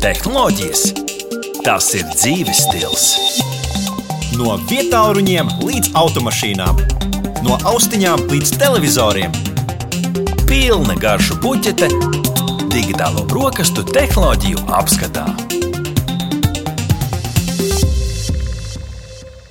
tehnoloģijas. Tas ir dzīves stils. No vietālu ruņiem līdz automašīnām, no austiņām līdz televizoriem. Pilna garšu puķete, digitālo brokastu tehnoloģiju apskatā.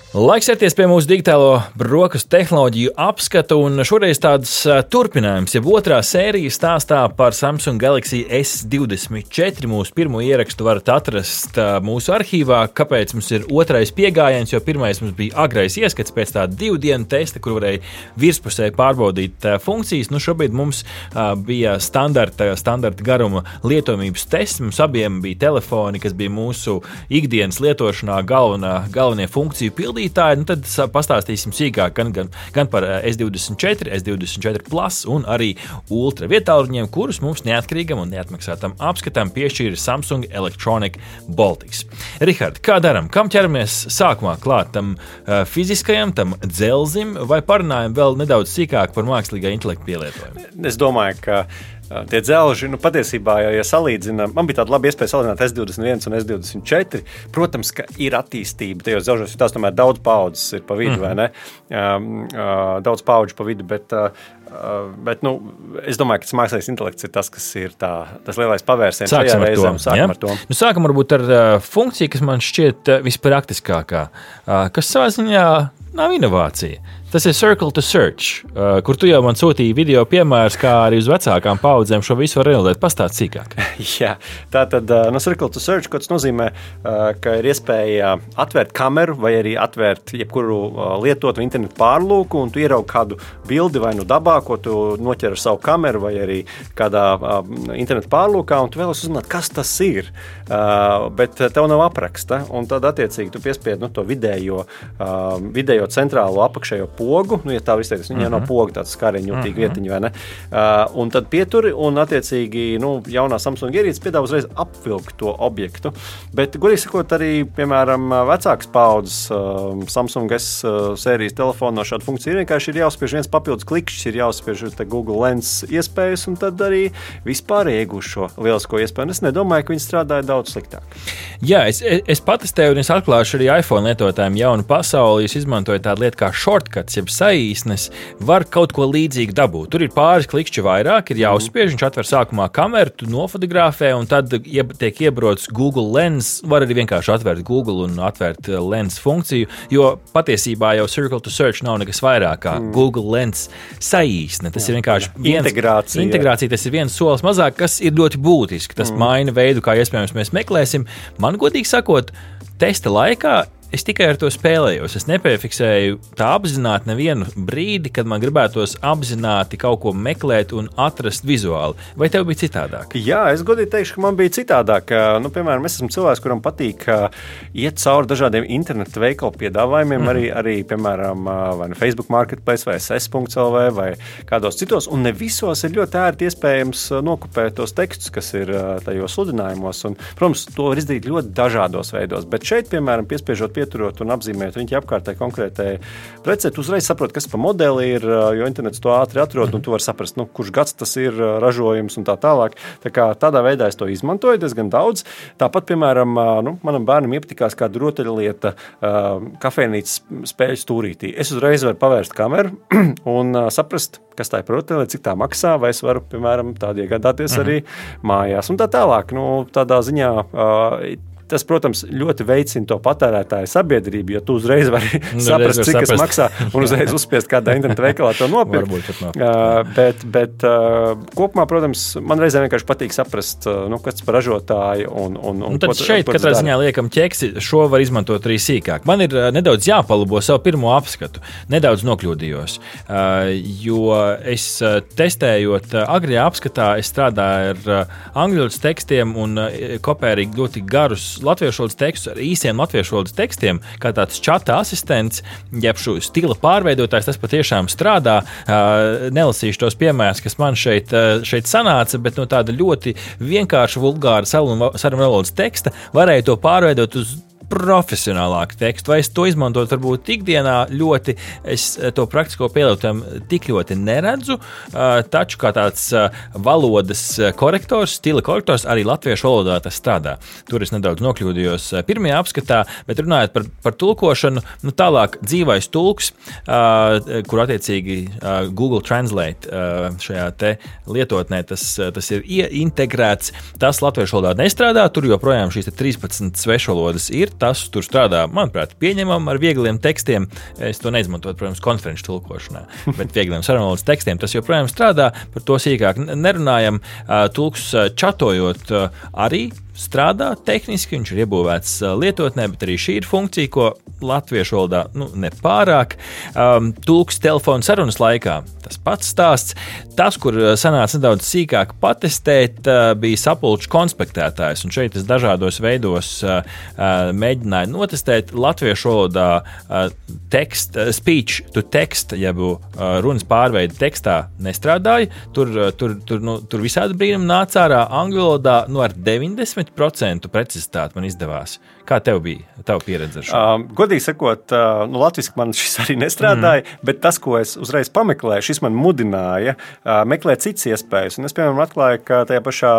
Laiks ķerties pie mūsu digitālo brokastu tehnoloģiju apskatu, un šoreiz tāds turpinājums, jau otrā sērija stāstā par Samsung Galaxy S24. Mūsu pirmo ierakstu varat atrast mūsu arhīvā. Kāpēc mums ir otrais pieejams? Jo pirmais mums bija agrais ieskats pēc tāda divu dienu testa, kur varēja virspusēji pārbaudīt funkcijas. Nu, šobrīd mums bija standarta, standarta garuma lietojamības tests. Mums abiem bija telefoni, kas bija mūsu ikdienas lietošanā galvenā, galvenie funkciju pildītāji pildītāji, nu tad pastāstīsim sīkāk gan, gan, gan par S24, S24 Plus un arī Ultra vietāluņiem, kurus mums neatkarīgam un neatmaksātam apskatam piešķīra Samsung Electronic Baltics. Rihard, kā darām? Kam ķeramies sākumā klāt tam uh, fiziskajam, tam dzelzim, vai parunājam vēl nedaudz sīkāk par mākslīgā intelekta pielietojumu? Es domāju, ka Tie dzelži, nu, patiesībā, ja, ja salīdzinām, man bija tāda laba iespēja salīdzināt S21 un S24. Protams, ka ir attīstība tajos dzelžos, jo tās tomēr daudz paudzes ir pa vidu, mm. vai ne? Um, uh, daudz paudžu pa vidu, bet, uh, bet nu, es domāju, ka tas mākslīgais intelekts ir tas, kas ir tā, tas lielais pavērsiens. Sāksim ar to. Sākam ja? ar to. Nu, sākam varbūt ar uh, funkciju, kas man šķiet uh, vispraktiskākā, uh, kas savā ziņā nav inovācija. Tas ir Circle to Search, uh, kur tu jau man sūtīji video piemērus, kā arī uz vecākām paudzēm šo visu var realizēt. Pastāst sīkāk. Jā, tā tad uh, no Circle to Search, kas nozīmē, uh, ka ir iespēja atvērt kameru vai arī atvērt jebkuru lietotu internetu pārlūku, un tu ieraugi kādu bildi vai nu dabā, ko tu noķer ar savu kameru, vai arī kādā internetu pārlūkā, un tu vēlaties uzzināt, kas tas ir. Bet tev nav apraksta, un tad attiecīgi tu piespied nu, to vidējo, vidējo centrālo apakšējo pogu, nu, ja tā viņai mm -hmm. nav poga, tāds skariņš, jūtīgi mm -hmm. vietiņa, vai ne? Uh, un tad pieturi, un attiecīgi nu, jaunā Samsung ierīce piedāvā uzreiz apvilkt to objektu. Bet, godīgi sakot, arī, piemēram, vecākas paudzes uh, Samsung S uh, sērijas telefonā šāda funkcija ir vienkārši ir jāuzspiež viens papildus klikšķis, ir jāuzspiež Google Lens iespējas, un tad arī vispār iegūst šo lielisko iespēju. Es nedomāju, ka viņi strādāja daudz sliktāk. Jā, es, es patestēju, un es atklāšu arī iPhone lietotājiem jaunu pasauli. Es izmantoju tādu lietu kā shortcut ieraksts, jeb saīsnes, var kaut ko līdzīgu dabūt. Tur ir pāris klikšķi vairāk, ir jāuzspiež, viņš atver sākumā kameru, tu nofotografē, un tad tiek iebrots Google Lens. Var arī vienkārši atvērt Google un atvērt eh, Lens funkciju, jo patiesībā jau Circle to Search nav nekas vairāk kā mm. Google Lens saīsne. Tas jā, ir vienkārši viens, integrācija. integrācija. Tas ir viens solis mazāk, kas ir ļoti būtiski. Tas mm. maina veidu, kā iespējams mēs meklēsim. Man godīgi sakot, testa laikā es tikai ar to spēlējos. Es nepiefiksēju tā apzināti nevienu brīdi, kad man gribētos apzināti kaut ko meklēt un atrast vizuāli. Vai tev bija citādāk? Jā, es godīgi teikšu, ka man bija citādāk. Nu, piemēram, es esmu cilvēks, kuram patīk iet cauri dažādiem internetu veikalu piedāvājumiem, mm. arī, arī piemēram, vai nu Facebook Marketplace, vai SS.CLV, vai kādos citos. Un ne visos ir ļoti ērti iespējams nokopēt tos tekstus, kas ir tajos sludinājumos. Un, protams, to var izdarīt ļoti dažādos veidos. Bet šeit, piemēram, piespiežot pieturot un apzīmēt viņa apkārtē konkrētai precei, tu uzreiz saproti, kas pa modeli ir, jo internets to ātri atrod, un tu vari saprast, nu, kurš gads tas ir ražojums un tā tālāk. Tā kā tādā veidā es to izmantoju diezgan daudz. Tāpat, piemēram, nu, manam bērnam iepatikās kāda rotaļlieta kafejnīcas spēļu stūrītī. Es uzreiz varu pavērst kameru un saprast, kas tā ir par rotaļlietu, cik tā maksā, vai es varu, piemēram, tādu iegādāties mhm. arī mājās. Un tā tālāk, nu, tādā ziņā Tas, protams, ļoti veicina to patērētāju sabiedrību, jo tu uzreiz vari nu, saprast, cik tas maksā, un uzreiz uzspiest kādā interneta veikalā to nopirkt. uh, bet bet uh, kopumā, protams, man reizēm vienkārši patīk saprast, uh, nu, kas par ražotāju. Un, un, un un tad ko, šeit katrā ziņā liekam ķeksi, šo var izmantot arī sīkāk. Man ir nedaudz jāpalabo savu pirmo apskatu. Nedaudz nokļūdījos, jo es testējot agrajā apskatā, es strādāju ar angļu tekstiem un uh, kopērīgi ļoti garus latviešu tekstus ar īsiem latviešu tekstiem, kā tāds čata asistents, jeb šo stila pārveidotājs, tas patiešām strādā. Nelasīšu tos piemērus, kas man šeit, šeit sanāca, bet no tāda ļoti vienkārša, vulgāra sarunu valodas teksta varēja to pārveidot uz profesionālāku tekstu, vai es to izmantotu varbūt ikdienā ļoti, es to praktisko pielietojumu tik ļoti neredzu, taču kā tāds valodas korektors, stila korektors arī latviešu valodā tas strādā. Tur es nedaudz nokļūdījos pirmajā apskatā, bet runājot par, par tulkošanu, nu tālāk dzīvais tulks, kur attiecīgi Google Translate šajā lietotnē tas, tas ir integrēts. Tas latviešu valodā nestrādā, tur joprojām šīs 13 svešvalodas ir. Tas tur strādā, manuprāt, pieņemam ar viegliem tekstiem. Es to neizmantotu, protams, konferenču tulkošanā, bet viegliem sarunvalodas tekstiem tas joprojām strādā. Par to sīkāk nerunājam. Tulks čatojot arī strādā tehniski, viņš ir iebūvēts lietotnē, bet arī šī ir funkcija, ko latviešu valodā nu, nepārāk. Um, Tūks telefona sarunas laikā tas pats stāsts. Tas, kur sanāca nedaudz sīkāk patestēt, bija sapulču konspektētājs. Un šeit es dažādos veidos uh, mēģināju notestēt latviešu valodā uh, tekst, uh, speech to text, jeb uh, runas pārveidi tekstā nestrādāja. Tur, uh, tur, tur, nu, tur visādi brīnumi nāca ārā angļu valodā nu, ar 90% precizitāti man izdevās. Kā tev bija? Tava pieredze ar šo? Uh, godīgi sakot, uh, nu, Latvijas man šis arī nestrādāja, mm. bet tas, ko es uzreiz pameklēju, šis man mudināja uh, meklēt citas iespējas. Un es, piemēram, atklāju, ka tajā pašā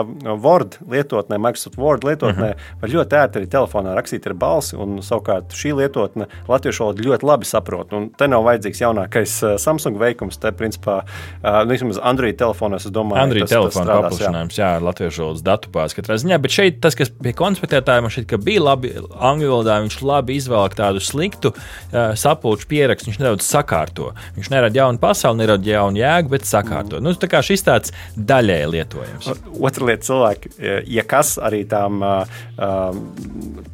Word lietotnē, Microsoft Word lietotnē, mm -hmm. var ļoti ērti arī telefonā rakstīt ar balsi, un savukārt šī lietotne latviešu valodu ļoti labi saprot. Un te nav vajadzīgs jaunākais uh, Samsung veikums, te principā, uh, nu, vismaz Android telefonos, es domāju, Android tas, strādās, paplašinājums, jā, jā latviešu valodas datubāzi katrā ziņā, bet šeit tas, kas pie konspektētājiem ka bija labi angļu valodā viņš labi izvēlēja tādu sliktu uh, sapulču pierakstu. Viņš nedaudz sakārto. Viņš nerada jaunu pasauli, nerada jaunu jēgu, bet sakārto. Mm. Nu, tā kā šis tāds daļēji lietojams. Otra lieta, cilvēki, ja kas arī tām uh,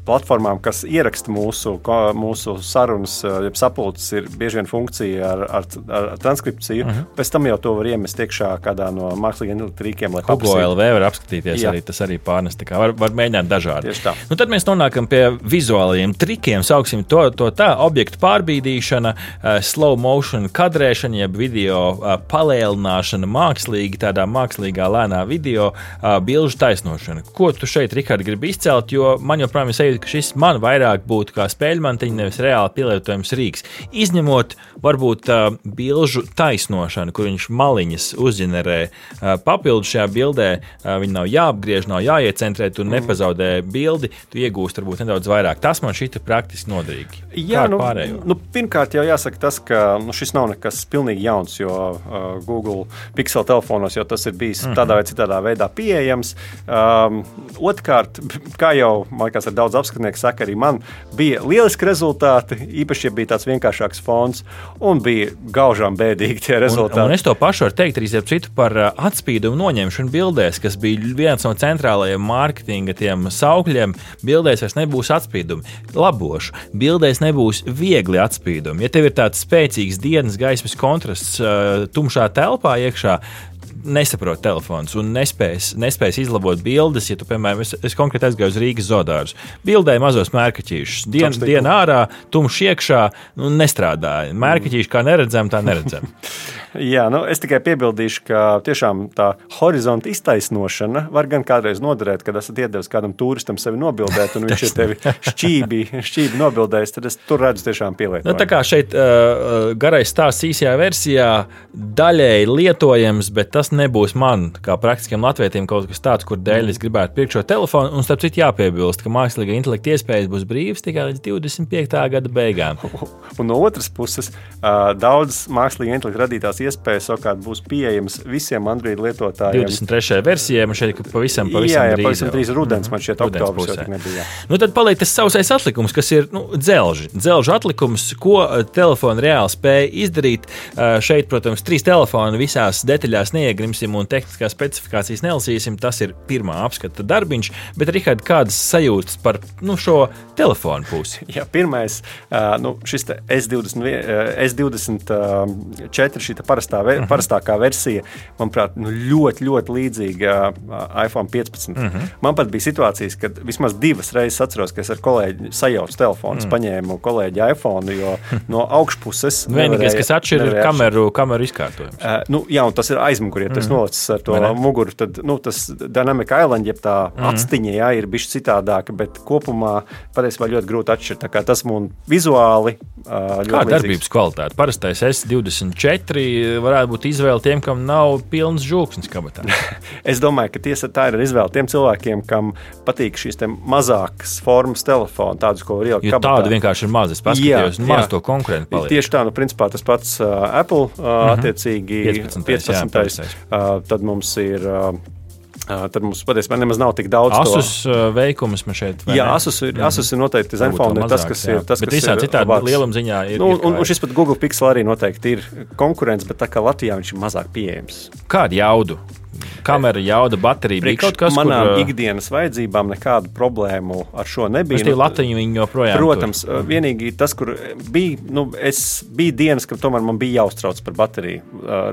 platformām, kas ieraksta mūsu, mūsu sarunas, ja sapulces, ir bieži vien funkcija ar, ar, ar transkripciju. Mm -hmm. Pēc tam jau to var iemest iekšā kādā no mākslīgiem intelektrīkiem. Google LV var apskatīties Jā. arī tas arī pārnest. Var, var mēģināt dažādi. Nu, tad mēs nonākam pie vizuālajiem trikiem, sauksim to, to tā, objektu pārbīdīšana, uh, slow motion kadrēšana, jeb video uh, palielināšana mākslīgi, tādā mākslīgā lēnā video, uh, bilžu taisnošana. Ko tu šeit, Rihard, gribi izcelt, jo man joprojām ir sajūta, ka šis man vairāk būtu kā spēļmantiņa, nevis reāli pielietojams rīks. Izņemot varbūt uh, bilžu taisnošanu, kur viņš maliņas uzģenerē uh, papildus šajā bildē, uh, viņi nav jāapgriež, nav jāiecentrē, tu nepazaudē bildi, tu iegūsti varbūt nedaudz vairāk. Tas man šķita praktiski noderīgi. Jā, nu, nu, pirmkārt, jau jāsaka tas, ka nu, šis nav nekas pilnīgi jauns, jo uh, Google Pixel telefonos jau tas ir bijis mm -hmm. tādā vai citādā veidā pieejams. Um, Otrkārt, kā jau man liekas, daudz apskatnieku saka, arī man bija lieliski rezultāti, īpaši, ja bija tāds vienkāršāks fons, un bija gaužām bēdīgi tie rezultāti. Un, un es to pašu varu teikt arī citu par uh, atspīdumu noņemšanu bildēs, kas bija viens no centrālajiem mārketinga saukļiem. Bildēs vairs nebūs atspīdumi. Labošu, bildēs nebūs viegli atspīdumi. Ja tev ir tāds spēcīgs dienas gaismas kontrasts uh, tumšā telpā iekšā, nesaprot telefons un nespēs, nespēs izlabot bildes. Ja tu, piemēram, es, es konkrēti aizgāju uz Rīgas zodārus, bildēju mazos mērkaķīšus, dienas dienā ārā, tumšs iekšā, nu, nestrādāja. Mērkaķīši kā neredzam, tā neredzam. Jā, nu, es tikai piebildīšu, ka tiešām tā horizonta iztaisnošana var gan kādreiz noderēt, kad esat iedevis kādam turistam sevi nobildēt, un viņš ir tevi šķībi, šķībi nobildējis. Tad es tur redzu tiešām pielietojumu. Nu, tā kā šeit uh, garais stāsts īsajā versijā daļēji lietojams, bet tas nebūs man, kā praktiskiem latvietiem, kaut kas tāds, kur dēļ es gribētu pirkt šo telefonu. Un starp citu jāpiebilst, ka mākslīgā intelekta iespējas būs brīvas tikai līdz 25. gada beigām. Un no otras puses, uh, daudz mākslīgā intelekta radītās iespējas savukārt būs pieejamas visiem Android lietotājiem. 23. versijai man šeit pavisam, pavisam jā, jā, drīz. Pavisam drīz rudens man šeit oktobris jau nebija. Nu, tad paliek tas sausais atlikums, kas ir nu, dzelži. Dzelžu atlikums, ko telefona reāli spēja izdarīt. Šeit, protams, trīs telefoni visās detaļās neiegrimsim un tehniskās specifikācijas nelasīsim. Tas ir pirmā apskata darbiņš, bet, Rihard, kādas sajūtas par nu, šo telefonu pusi? Jā, pirmais, uh, nu, šis S20, S24, šī parastā, uh mhm. -huh. parastākā versija, manuprāt, nu, ļoti, ļoti līdzīga iPhone 15. Uh -huh. Man pat bija situācijas, kad vismaz divas reizes atceros, ka es ar kolēģi sajaucu telefonu, mm. paņēmu kolēģi iPhone, jo no augšpuses. Vienīgais, kas atšķiras, ir kameru, kameru izkārtojums. Uh, nu, jā, un tas ir aizmugurē ja tas mm. nolicis ar to muguru, tad nu, tas Dynamic Island, jeb tā mm. atstiņa, jā, ir bijis citādāka, bet kopumā patiesībā ļoti grūti atšķirt. Tas mums vizuāli ļoti Kā darbības kvalitāte? Parastais S24 varētu būt izvēle tiem, kam nav pilns žūksnis kabatā. es domāju, ka tiesa tā ir izvēle tiem cilvēkiem, kam patīk šīs mazākas formas telefoni, tādus, ko var ielikt kabatā. Tāda vienkārši ir maza. Es paskatījos, jā, maz jā. to konkurentu paliek. Tieši tā, nu, principā tas pats Apple, uh, mm -hmm. attiecīgi 15. 15. Jā, uh, tad mums ir. Tad mums patiesībā nemaz nav tik daudz. Asus to... veikums man šeit. Jā, Asus ir, mm. Asus ir noteikti Zenfone, tas, kas jā. ir. Tas, bet visā citādi lielam ziņā ir. Nu, ir un, un šis pat Google Pixel arī noteikti ir konkurence, bet tā kā Latvijā viņš ir mazāk pieejams. Kādu jaudu kamera, jauda, baterija. Bija kaut kas, manām kur, ikdienas vajadzībām nekādu problēmu ar šo nebija. Nu, Latviju viņi joprojām. Protams, tur. vienīgi tas, kur bija, nu, es biju dienas, kad tomēr man bija jāuztrauc par bateriju.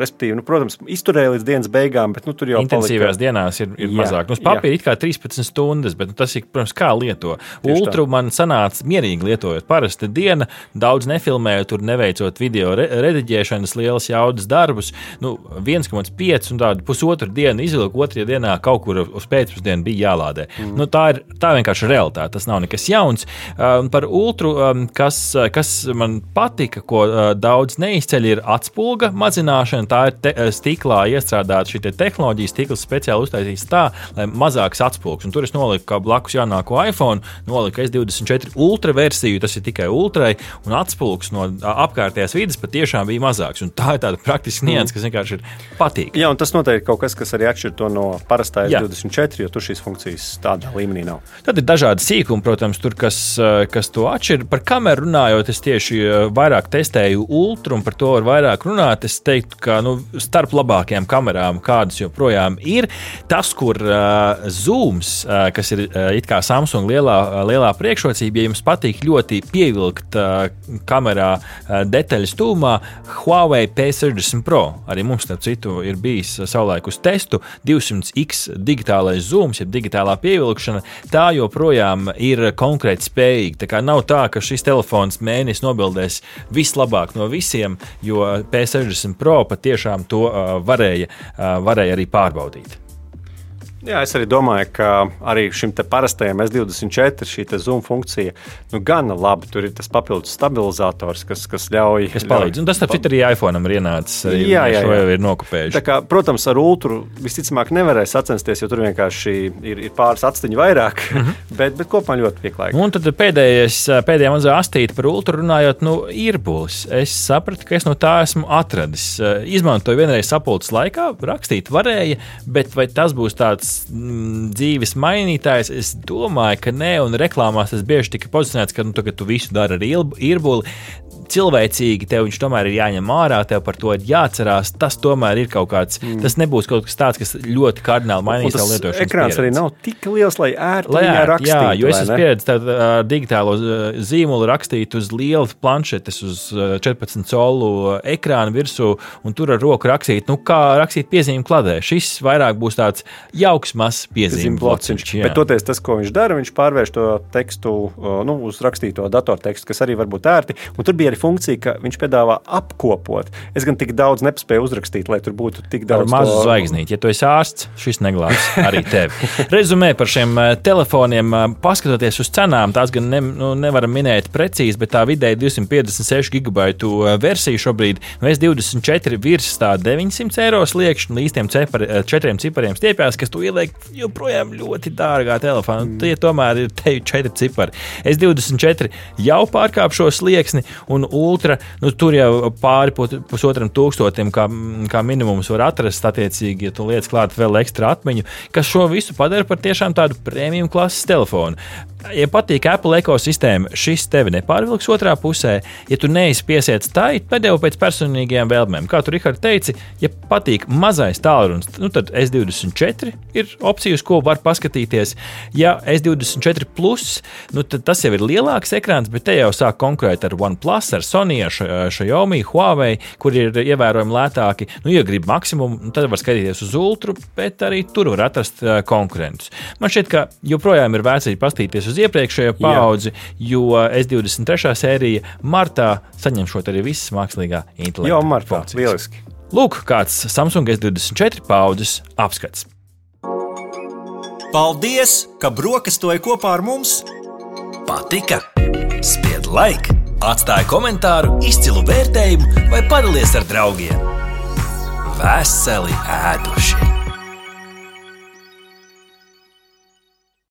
Respektīvi, nu, protams, izturēju līdz dienas beigām, bet nu, tur jau intensīvās palika. dienās ir, ir jā, mazāk. Nu, uz papīra it kā 13 stundas, bet nu, tas ir, protams, kā lieto. Ultru man sanāca mierīgi lietojot. Parasta diena, daudz nefilmējot, tur neveicot video re rediģēšanas, lielas jaudas darbus. Nu, 1,5 un tādu pusotru dienu izvilku, otrajā dienā kaut kur uz pēcpusdienu bija jālādē. Mm. Nu, tā ir tā vienkārši realitāte. Tas nav nekas jauns. Um, par ultru, um, kas, kas man patika, ko uh, daudz neizceļ, ir atspulga mazināšana. Tā ir te, uh, stiklā iestrādāta šī te tehnoloģija. Stikls speciāli uztaisīts tā, lai mazāks atspulgs. Un tur es noliku, kā blakus jaunāko iPhone, noliku S24 ultra versiju. Tas ir tikai ultrai, un atspulgs no apkārtējās vidas patiešām bija mazāks. Un tā ir tāda praktiska nianses, kas vienkārši ir patīkama. Jā, un tas noteikti kaut kas, kas arī atšķir to no parastā 24, jo tur šīs funkcijas tādā līmenī nav. Tad ir dažādi sīkumi, protams, tur, kas, eh, kas to atšķir. Par kameru runājot, es tieši eh, vairāk testēju ultra, un par to var vairāk runāt. Es teiktu, ka nu, starp labākajām kamerām, kādas joprojām ir, tas, kur uh, zooms, uh, kas ir uh, it kā Samsung lielā, uh, lielā priekšrocība, ja jums patīk ļoti pievilkt uh, kamerā uh, detaļas tūmā, Huawei P60 Pro. Arī mums, starp citu, ir bijis savulaik uz testu. 200x digitālais zooms, jeb digitālā pievilkšana, tā joprojām ir konkrēti spējīga. Tā kā nav tā, ka šis telefons mēnesis nobildēs vislabāk no visiem, jo P60 Pro patiešām to uh, varēja, uh, varēja arī pārbaudīt. Jā, es arī domāju, ka arī šim parastajam S24 šī zoom funkcija nu, gan labi. Tur ir tas papildus stabilizators, kas, kas ļauj. Kas palīdz. Ļauj, Un tas, starp citu, arī iPhone ir ienācis. Jā, jā, jā. jau ir nokopējuši. Kā, protams, ar ultru visticamāk nevarēja sacensties, jo tur vienkārši ir, ir pāris atsteņi vairāk. Mm -hmm. bet, bet kopumā ļoti pieklājīgi. Un tad pēdējais, pēdējā mazā astīte par ultru runājot, nu, ir būs. Es sapratu, ka es no tā esmu atradis. Izmantoju vienreiz sapulces laikā, rakstīt varēja, bet vai tas būs tāds dzīves mainītājs. Es domāju, ka nē, un reklāmās tas bieži tika pozicionēts, ka nu, tu, tu visu dari ar irbuli cilvēcīgi tev viņš tomēr ir jāņem ārā, tev par to ir jāatcerās. Tas tomēr ir kaut kāds, mm. tas nebūs kaut kas tāds, kas ļoti kardināli mainīs savu lietošanu. Ekrāns pieredzi. arī nav tik liels, lai ērti lai ērt, rakstītu. Jā, jo es esmu pieredzējis uh, digitālo uh, zīmolu rakstīt uz lielas planšetes, uz uh, 14 colu ekrāna virsū, un tur ar roku rakstīt, nu kā rakstīt piezīmju kladē. Šis vairāk būs tāds jauks, mazs piezīmju blociņš. Bet toties tas, ko viņš dara, viņš pārvērš to tekstu uh, nu, uz rakstīto datortekstu, kas arī var būt ērti. Un tur bija arī funkcija, ka viņš piedāvā apkopot. Es gan tik daudz nespēju uzrakstīt, lai tur būtu tik daudz mazu to... zvaigznīti. Ja tu esi ārsts, šis neglābs arī tevi. Rezumē par šiem eh, telefoniem, eh, paskatoties uz cenām, tās gan ne, nu, nevaram minēt precīzi, bet tā vidēji 256 gigabaitu eh, versija šobrīd no nu, S24 virs tā 900 eiro sliekšņa līdz tiem cepari, četriem cipariem stiepjas, kas tu ieliek joprojām ļoti dārgā telefonā. Mm. Tie tomēr ir te četri cipari. S24 jau pārkāp šo slieksni, un ultra, nu, tur jau pāri pusotram tūkstotim, kā, kā minimums var atrast, attiecīgi, ja tu lietas klāt vēl ekstra atmiņu, kas šo visu padara par tiešām tādu prēmiju klases telefonu. Ja patīk Apple ekosistēma, šis tevi nepārvilks otrā pusē. Ja tu neesi piesiets tai, tad jau pēc personīgajām vēlmēm. Kā tu, Rihard, teici, ja patīk mazais tālrunis, nu tad S24 ir opcija, uz ko var paskatīties. Ja S24 plus, nu tad tas jau ir lielāks ekrāns, bet te jau sāk konkurēt ar OnePlus, ar Sony, ar Xiaomi, Huawei, kur ir ievērojami lētāki. Nu, ja grib maksimumu, nu, tad var skatīties uz ultru, bet arī tur var atrast konkurentus. Man šķiet, ka joprojām ir vērts arī paskatīties uz iepriekšējo paudzi, Jā. jo S23 sērija martā saņem šo arī visas mākslīgā intelekta. Jā, martā. Lieliski. Lūk, kāds Samsung S24 paudzes apskats. Paldies, ka brokastoji kopā ar mums! Patika! Spied laiku, atstāja komentāru, izcilu vērtējumu vai padalies ar draugiem! Veseli ēduši!